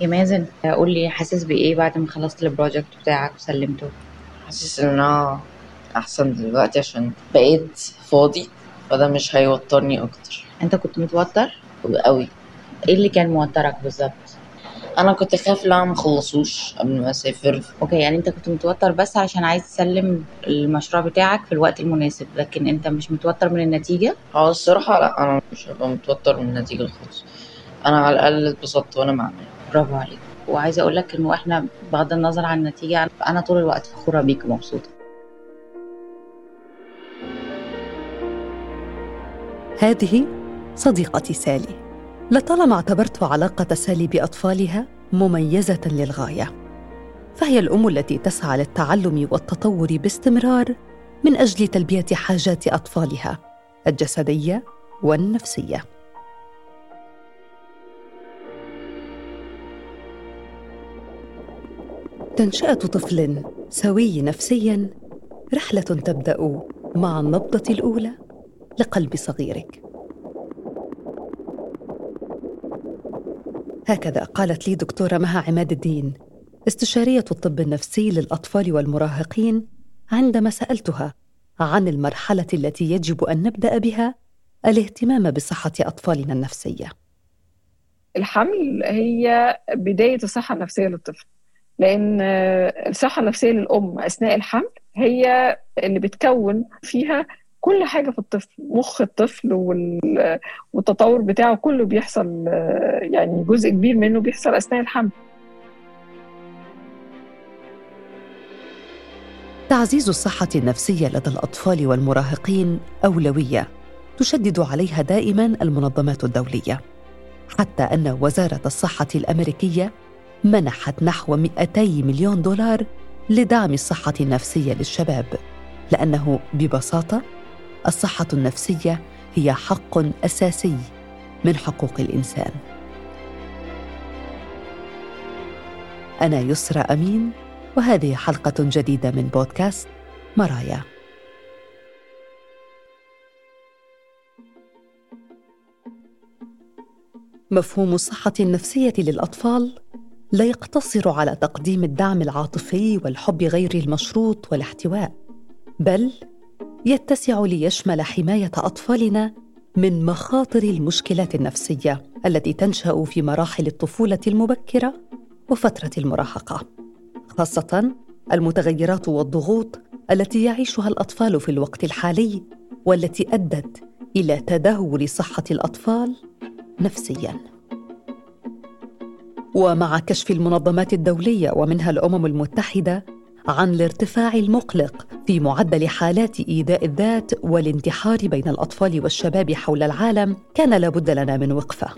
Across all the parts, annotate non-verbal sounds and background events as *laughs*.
يا مازن؟ قول لي حاسس بإيه بعد ما خلصت ال project بتاعك وسلمته؟ حاسس إن أنا أحسن دلوقتي عشان بقيت فاضي فده مش هيوترني أكتر. أنت كنت متوتر؟ قوي إيه اللي كان موترك بالظبط؟ أنا كنت خايف لا ما اخلصوش قبل ما أسافر. okay يعني أنت كنت متوتر بس عشان عايز تسلم المشروع بتاعك في الوقت المناسب لكن أنت مش متوتر من النتيجة؟ آه الصراحة لا أنا مش هبقى متوتر من النتيجة خالص. أنا على الأقل اتبسطت وأنا معمل برافو عليك. وعايزة أقول لك إنه إحنا بغض النظر عن النتيجة أنا طول الوقت فخورة بيك ومبسوطة. هذه صديقتي سالي. لطالما اعتبرت علاقة سالي بأطفالها مميزة للغاية فهي الأم التي تسعى للتعلم والتطور باستمرار من أجل تلبية حاجات أطفالها الجسدية والنفسية. تنشأة طفل سوي نفسيا رحلة تبدأ مع النبضة الأولى لقلب صغيرك. هكذا قالت لي دكتورة مها عماد الدين استشارية الطب النفسي للأطفال والمراهقين عندما سألتها عن المرحلة التي يجب أن نبدأ بها الاهتمام بصحة أطفالنا النفسية. الحمل هي بداية الصحة النفسية للطفل. لأن الصحة النفسية للأم أثناء الحمل هي اللي بتكون فيها كل حاجة في الطفل مخ الطفل والتطور بتاعه كله بيحصل يعني جزء كبير منه بيحصل أثناء الحمل. تعزيز الصحة النفسية لدى الأطفال والمراهقين أولوية تشدد عليها دائما المنظمات الدولية حتى أن وزارة الصحة الأمريكية منحت نحو 200 مليون دولار لدعم الصحة النفسية للشباب لأنه ببساطة الصحة النفسية هي حق أساسي من حقوق الإنسان. أنا يسرى أمين وهذه حلقة جديدة من بودكاست مرايا. مفهوم الصحة النفسية للأطفال لا يقتصر على تقديم الدعم العاطفي والحب غير المشروط والاحتواء بل يتسع ليشمل حماية أطفالنا من مخاطر المشكلات النفسية التي تنشأ في مراحل الطفولة المبكرة وفترة المراهقة خاصة المتغيرات والضغوط التي يعيشها الأطفال في الوقت الحالي والتي أدت إلى تدهور صحة الأطفال نفسيا. ومع كشف المنظمات الدولية ومنها الأمم المتحدة عن الارتفاع المقلق في معدل حالات إيذاء الذات والانتحار بين الأطفال والشباب حول العالم كان لابد لنا من وقفة.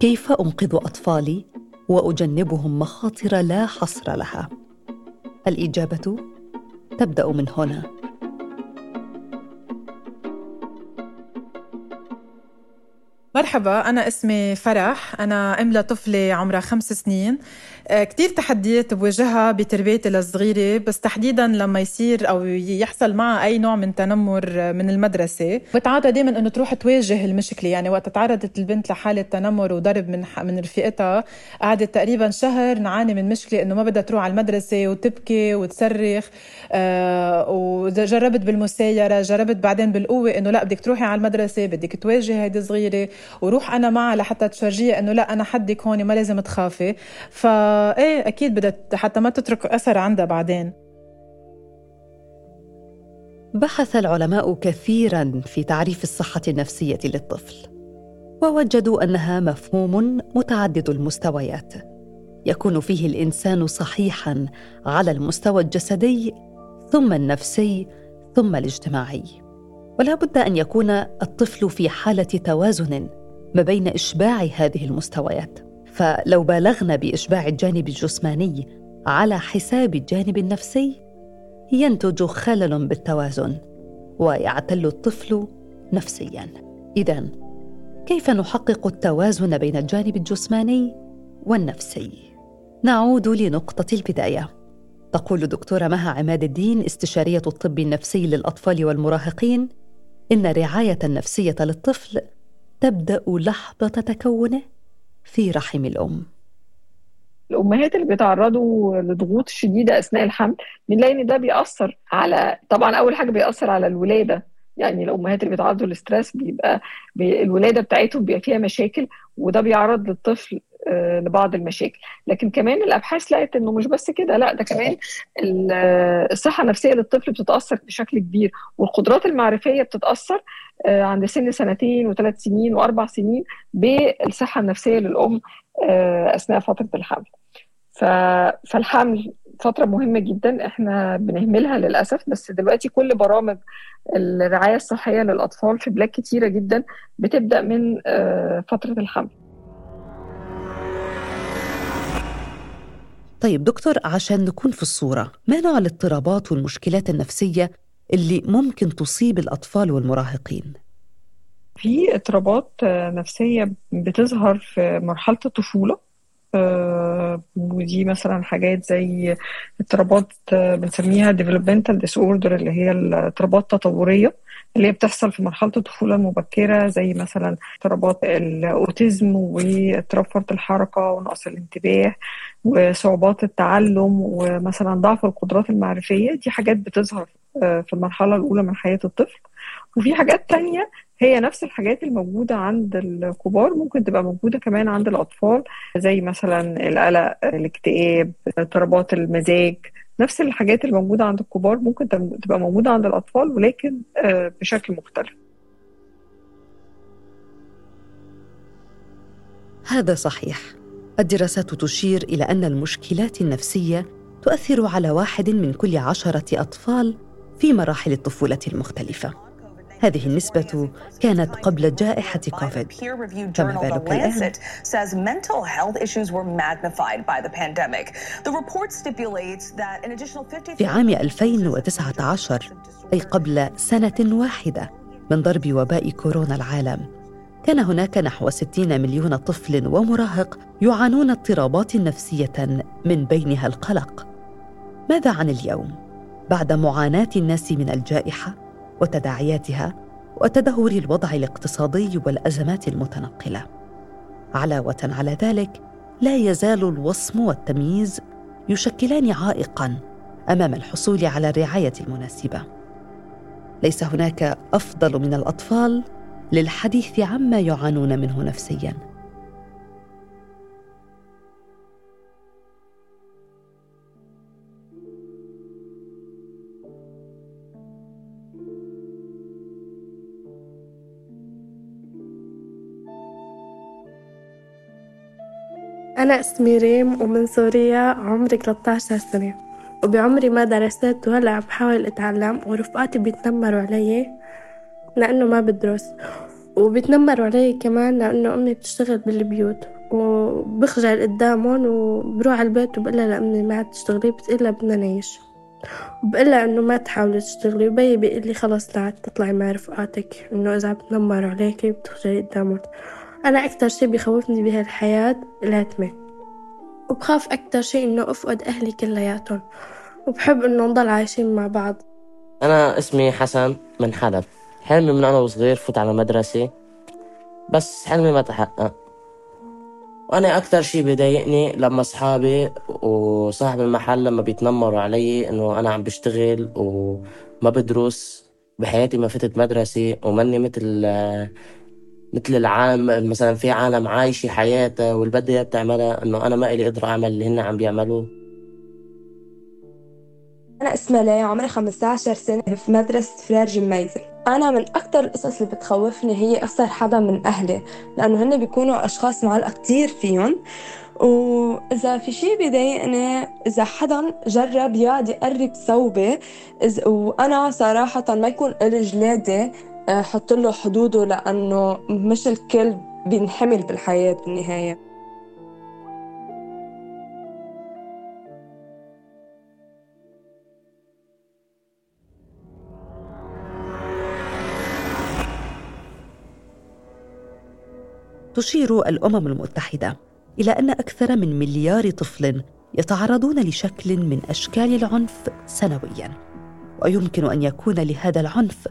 كيف أنقذ أطفالي وأجنبهم مخاطر لا حصر لها؟ الإجابة تبدأ من هنا. مرحبا أنا اسمي فرح أنا أم لطفلة عمرها خمس سنين. آه، كتير تحديات بواجهها بتربيتي الصغيرة بس تحديدا لما يصير أو يحصل معها أي نوع من تنمر من المدرسة. بتعاطى دايما أنه تروح تواجه المشكلة يعني وقت تعرضت البنت لحالة تنمر وضرب من من رفيقتها قعدت تقريبا شهر نعاني من مشكلة أنه ما بدها تروح على المدرسة وتبكي وتصرخ آه وجربت بالمسايرة جربت بعدين بالقوة أنه لا بدك تروحي على المدرسة بدك تواجهي هيدي صغيرة. وروح أنا معها لحتى تفرجيها أنه لا أنا حدك هون ما لازم تخافي. ف إيه أكيد بدها حتى ما تترك أثر عندها بعدين. بحث العلماء كثيرا في تعريف الصحة النفسية للطفل ووجدوا أنها مفهوم متعدد المستويات. يكون فيه الإنسان صحيحا على المستوى الجسدي ثم النفسي ثم الاجتماعي. ولا بد أن يكون الطفل في حالة توازن ما بين إشباع هذه المستويات. فلو بالغنا بإشباع الجانب الجسماني على حساب الجانب النفسي ينتج خلل بالتوازن ويعتل الطفل نفسيا. اذا كيف نحقق التوازن بين الجانب الجسماني والنفسي؟ نعود لنقطة البداية. تقول دكتوره مها عماد الدين استشارية الطب النفسي للأطفال والمراهقين إن الرعاية النفسية للطفل تبدأ لحظة تكونه في رحم الأم. الأمهات اللي بيتعرضوا لضغوط شديدة أثناء الحمل بنلاقي إن ده بيأثر على طبعا أول حاجة بيأثر على الولادة. يعني الأمهات اللي بيتعرضوا للستريس بيبقى بي الولادة بتاعتهم بيبقى فيها مشاكل وده بيعرض للطفل لبعض المشاكل. لكن كمان الأبحاث لقت إنه مش بس كده لا ده كمان الصحة النفسية للطفل بتتأثر بشكل كبير والقدرات المعرفية بتتأثر آه، عند سن سنتين وثلاث سنين وأربع سنين بالصحة النفسية للأم آه، أثناء فترة الحمل. فالحمل فترة مهمة جدا إحنا بنهملها للأسف بس دلوقتي كل برامج الرعاية الصحية للأطفال في بلاد كتيرة جدا بتبدأ من فترة الحمل. طيب دكتور عشان نكون في الصورة ما نوع الاضطرابات والمشكلات النفسية اللي ممكن تصيب الأطفال والمراهقين؟ في اضطرابات نفسية بتظهر في مرحلة الطفولة ودي مثلا حاجات زي اضطرابات بنسميها developmental disorder اللي هي الاضطرابات التطورية اللي هي بتحصل في مرحلة الطفولة المبكرة زي مثلا اضطرابات الأوتيزم واضطراب فرط الحركة ونقص الانتباه وصعوبات التعلم ومثلا ضعف القدرات المعرفية. دي حاجات بتظهر آه، في المرحلة الأولى من حياة الطفل. وفي حاجات تانية هي نفس الحاجات الموجودة عند الكبار ممكن تبقى موجودة كمان عند الأطفال زي مثلا القلق الاكتئاب اضطرابات المزاج نفس الحاجات اللي موجودة عند الكبار ممكن تبقى موجودة عند الأطفال ولكن آه، بشكل مختلف. هذا صحيح. الدراسات تشير إلى أن المشكلات النفسية تؤثر على واحد من كل عشرة أطفال في مراحل الطفولة المختلفة. هذه النسبة كانت قبل جائحة كوفيد فما بالك الآن؟ في عام 2019 أي قبل سنة واحدة من ضرب وباء كورونا العالم كان هناك نحو 60 مليون طفل ومراهق يعانون اضطرابات نفسية من بينها القلق ماذا عن اليوم؟ بعد معاناة الناس من الجائحة وتداعياتها وتدهور الوضع الاقتصادي والأزمات المتنقلة. علاوة على ذلك لا يزال الوصم والتمييز يشكلان عائقا أمام الحصول على الرعاية المناسبة. ليس هناك أفضل من الأطفال للحديث عما يعانون منه نفسيا. أنا اسمي ريم ومن سوريا عمري 13 سنة. وبعمري ما درست وهلأ عم بحاول أتعلم ورفقاتي بيتنمروا علي لأنه ما بدرس. وبيتنمروا علي كمان لأنه أمي بتشتغل بالبيوت. وبخجل قدامهم وبروح على البيت وبقلها لأمي ما تشتغلي بتقلها بدنا نعيش. وبقلها إنه ما تحاولي تشتغلي. وبي بيقلي خلص تعال تطلعي مع رفقاتك إنه إذا بتنمروا عليكي بتخجلي قدامهم. أنا أكتر شي بيخوفني بهالحياة العتمة وبخاف أكتر شي إنه أفقد أهلي كلياتهم. وبحب إنه نضل عايشين مع بعض. أنا اسمي حسن من حلب. حلمي من أنا وصغير فوت على مدرسة. بس حلمي ما تحقق. وأنا أكتر شي بضايقني لما أصحابي وصاحب المحل لما بيتنمروا علي إنه أنا عم بشتغل وما بدرس. بحياتي ما فتت مدرسة وماني مثل مثل العالم مثلا في عالم عايشة حياتها واللي بدها بتعملها إنه أنا ما إلي قدرة أعمل اللي هن عم بيعملوه. أنا اسمها ليا عمري 15 سنة في مدرسة فرير جميزة. أنا من أكتر القصص اللي بتخوفني هي أخسر حدا من أهلي لأنه هن بيكونوا أشخاص معلقة كتير فيهم. وإذا في شي بضايقني إذا حدا جرب يقعد يقرب ثوبي وأنا صراحة ما يكون إلي جلادة. حط له حدوده لأنه مش الكل بينحمل بالحياة بالنهاية. تشير الأمم المتحدة إلى أن أكثر من مليار طفل يتعرضون لشكل من أشكال العنف سنويا ويمكن أن يكون لهذا العنف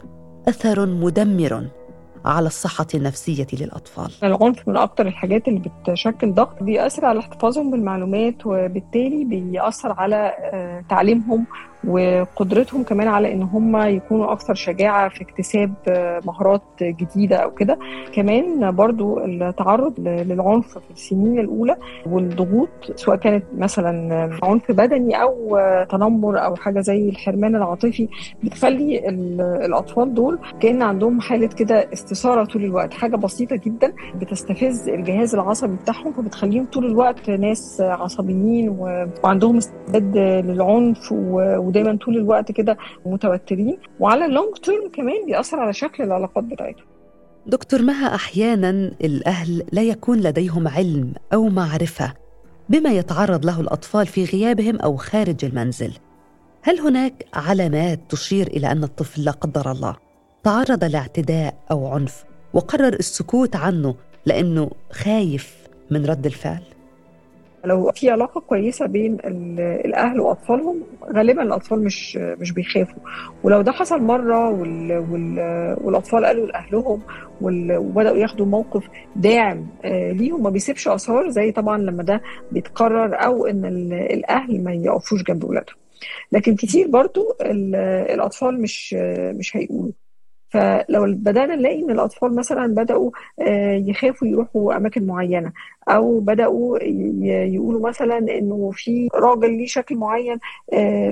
أثر مدمر. على الصحة النفسية للأطفال. العنف من أكتر الحاجات اللي بتشكل ضغط بيأثر على احتفاظهم بالمعلومات وبالتالي بيأثر على آه، تعليمهم وقدرتهم كمان على إن هم يكونوا أكثر شجاعة في اكتساب آه، مهارات جديدة أو كده. كمان برضو التعرض للعنف في السنين الأولى والضغوط سواء كانت مثلا عنف بدني أو تنمر أو حاجة زي الحرمان العاطفي بتخلي الأطفال دول كأن عندهم حالة كده استثاره طول الوقت. حاجة بسيطة جدا بتستفز الجهاز العصبي بتاعهم فبتخليهم طول الوقت ناس عصبيين وعندهم استعداد للعنف ودايما طول الوقت كده متوترين. وعلى اللونج تيرم كمان بيأثر على شكل العلاقات بتاعتهم. دكتور مها أحيانا الأهل لا يكون لديهم علم أو معرفة بما يتعرض له الأطفال في غيابهم أو خارج المنزل؟ هل هناك علامات تشير إلى أن الطفل لا قدر الله؟ تعرض لاعتداء أو عنف وقرر السكوت عنه لأنه خايف من رد الفعل. لو في علاقة كويسة بين الأهل وأطفالهم غالبا الأطفال مش مش بيخافوا. ولو ده حصل مرة وال وال والأطفال قالوا لأهلهم وبدأوا ياخدوا موقف داعم آه، ليهم ما بيسيبش آثار زي طبعا لما ده بيتكرر أو إن الأهل ما يقفوش جنب اولادهم لكن كتير برضو الأطفال مش مش هيقولوا. فلو بدأنا نلاقي إن الأطفال مثلا بدأوا آه، يخافوا يروحوا أماكن معينة أو بدأوا يقولوا مثلا إنه في راجل ليه شكل معين آه،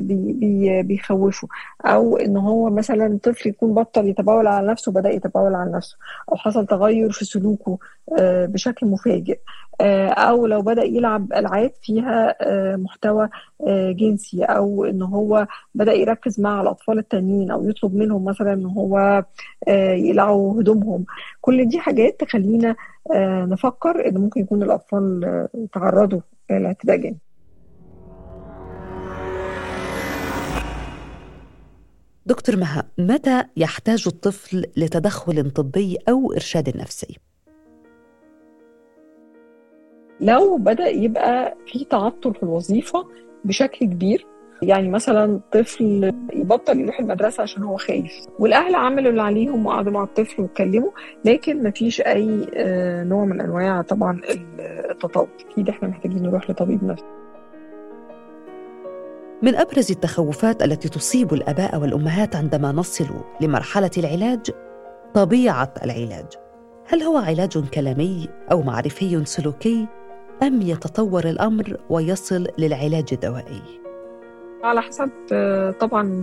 بيخوفه أو إن هو مثلا طفل يكون بطل يتبول على نفسه بدا يتبول على نفسه أو حصل تغير في سلوكه آه، بشكل مفاجئ. أو لو بدأ يلعب ألعاب فيها محتوى جنسي أو إن هو بدأ يركز مع الأطفال التانيين أو يطلب منهم مثلا إن هو يقلعوا هدومهم. كل دي حاجات تخلينا آه، نفكر إن ممكن يكون الأطفال آه، تعرضوا لاعتداء جنسي دكتور مها متى يحتاج الطفل لتدخل طبي أو إرشاد نفسي؟ لو بدأ يبقى في تعطل في الوظيفة بشكل كبير يعني مثلا طفل يبطل يروح المدرسة عشان هو خايف والأهل عملوا اللي عليهم وقعدوا مع الطفل واتكلموا لكن ما فيش أي آه، نوع من أنواع طبعا التطور. أكيد إحنا محتاجين نروح لطبيب نفسي. من أبرز التخوفات التي تصيب الآباء والأمهات عندما نصل لمرحلة العلاج طبيعة العلاج. هل هو علاج كلامي أو معرفي سلوكي؟ أم يتطور الأمر ويصل للعلاج الدوائي؟ على حسب طبعا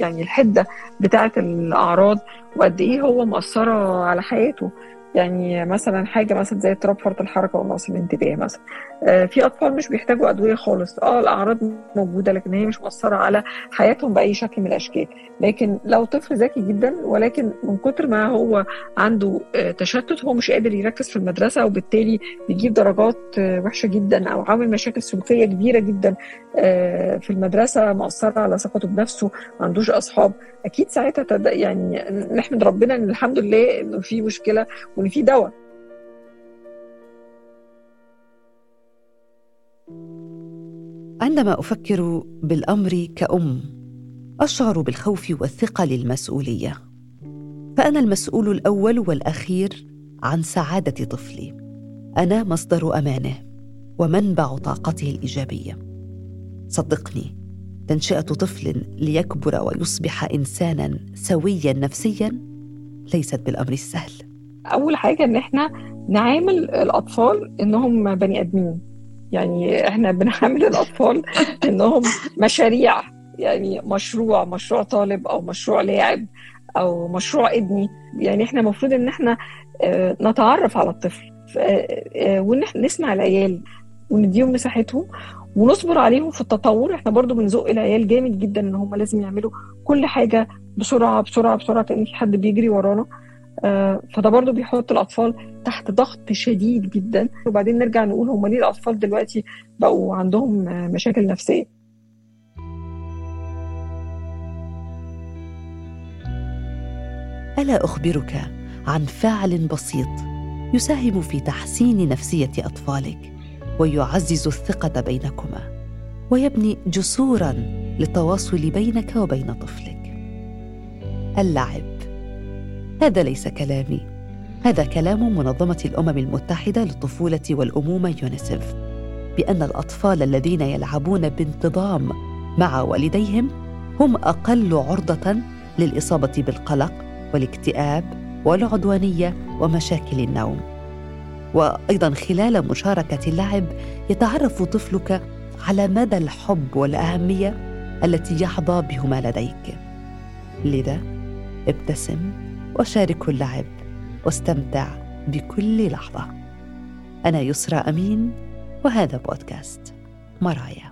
يعني الحدة بتاعه الأعراض وقد إيه هو مأثره على حياته. يعني مثلا حاجة مثلا زي اضطراب فرط الحركة ونقص الانتباه مثلا. آه، في أطفال مش بيحتاجوا أدوية خالص. آه الأعراض موجودة لكن هي مش مؤثره على حياتهم بأي شكل من الأشكال. لكن لو طفل ذكي جدا ولكن من كتر ما هو عنده آه، تشتت هو مش قادر يركز في المدرسة وبالتالي بيجيب درجات آه، وحشة جدا أو عامل مشاكل سلوكية كبيرة جدا في المدرسة مأثرة على ثقته بنفسه ما عندوش أصحاب. أكيد ساعتها يعني نحمد ربنا إن الحمد لله إنه في مشكلة وان في دواء. عندما أفكر بالأمر كأم أشعر بالخوف والثقة للمسؤولية. فأنا المسؤول الأول والأخير عن سعادة طفلي. أنا مصدر أمانه ومنبع طاقته الإيجابية. صدقني تنشئة طفل ليكبر ويصبح إنسانا سويا نفسيا ليست بالأمر السهل. أول حاجة إن إحنا نعامل الأطفال إنهم بني آدمين. يعني إحنا بنعامل الأطفال *laughs* إنهم مشاريع. يعني مشروع مشروع طالب أو مشروع لاعب أو مشروع ابني. يعني إحنا المفروض إن إحنا آه، نتعرف على الطفل. آه، آه، وإن إحنا نسمع العيال ونديهم مساحتهم ونصبر عليهم في التطور. إحنا برضو بنزق العيال جامد جدا إن هم لازم يعملوا كل حاجة بسرعة بسرعة بسرعة كأن في حد بيجري ورانا. فده برضو بيحط الأطفال تحت ضغط شديد جدا. وبعدين نرجع نقول هم ليه الأطفال دلوقتي بقوا عندهم مشاكل نفسية؟ ألا أخبرك عن فعل بسيط يساهم في تحسين نفسية أطفالك ويعزز الثقة بينكما ويبني جسورا للتواصل بينك وبين طفلك. اللعب هذا ليس كلامي. هذا كلام منظمة الأمم المتحدة للطفولة والأمومة يونيسف. بأن الأطفال الذين يلعبون بانتظام مع والديهم هم أقل عرضة للإصابة بالقلق والاكتئاب والعدوانية ومشاكل النوم. وأيضا خلال مشاركة اللعب يتعرف طفلك على مدى الحب والأهمية التي يحظى بهما لديك. لذا ابتسم. وشارك اللعب واستمتع بكل لحظة. أنا يسرى أمين وهذا بودكاست مرايا.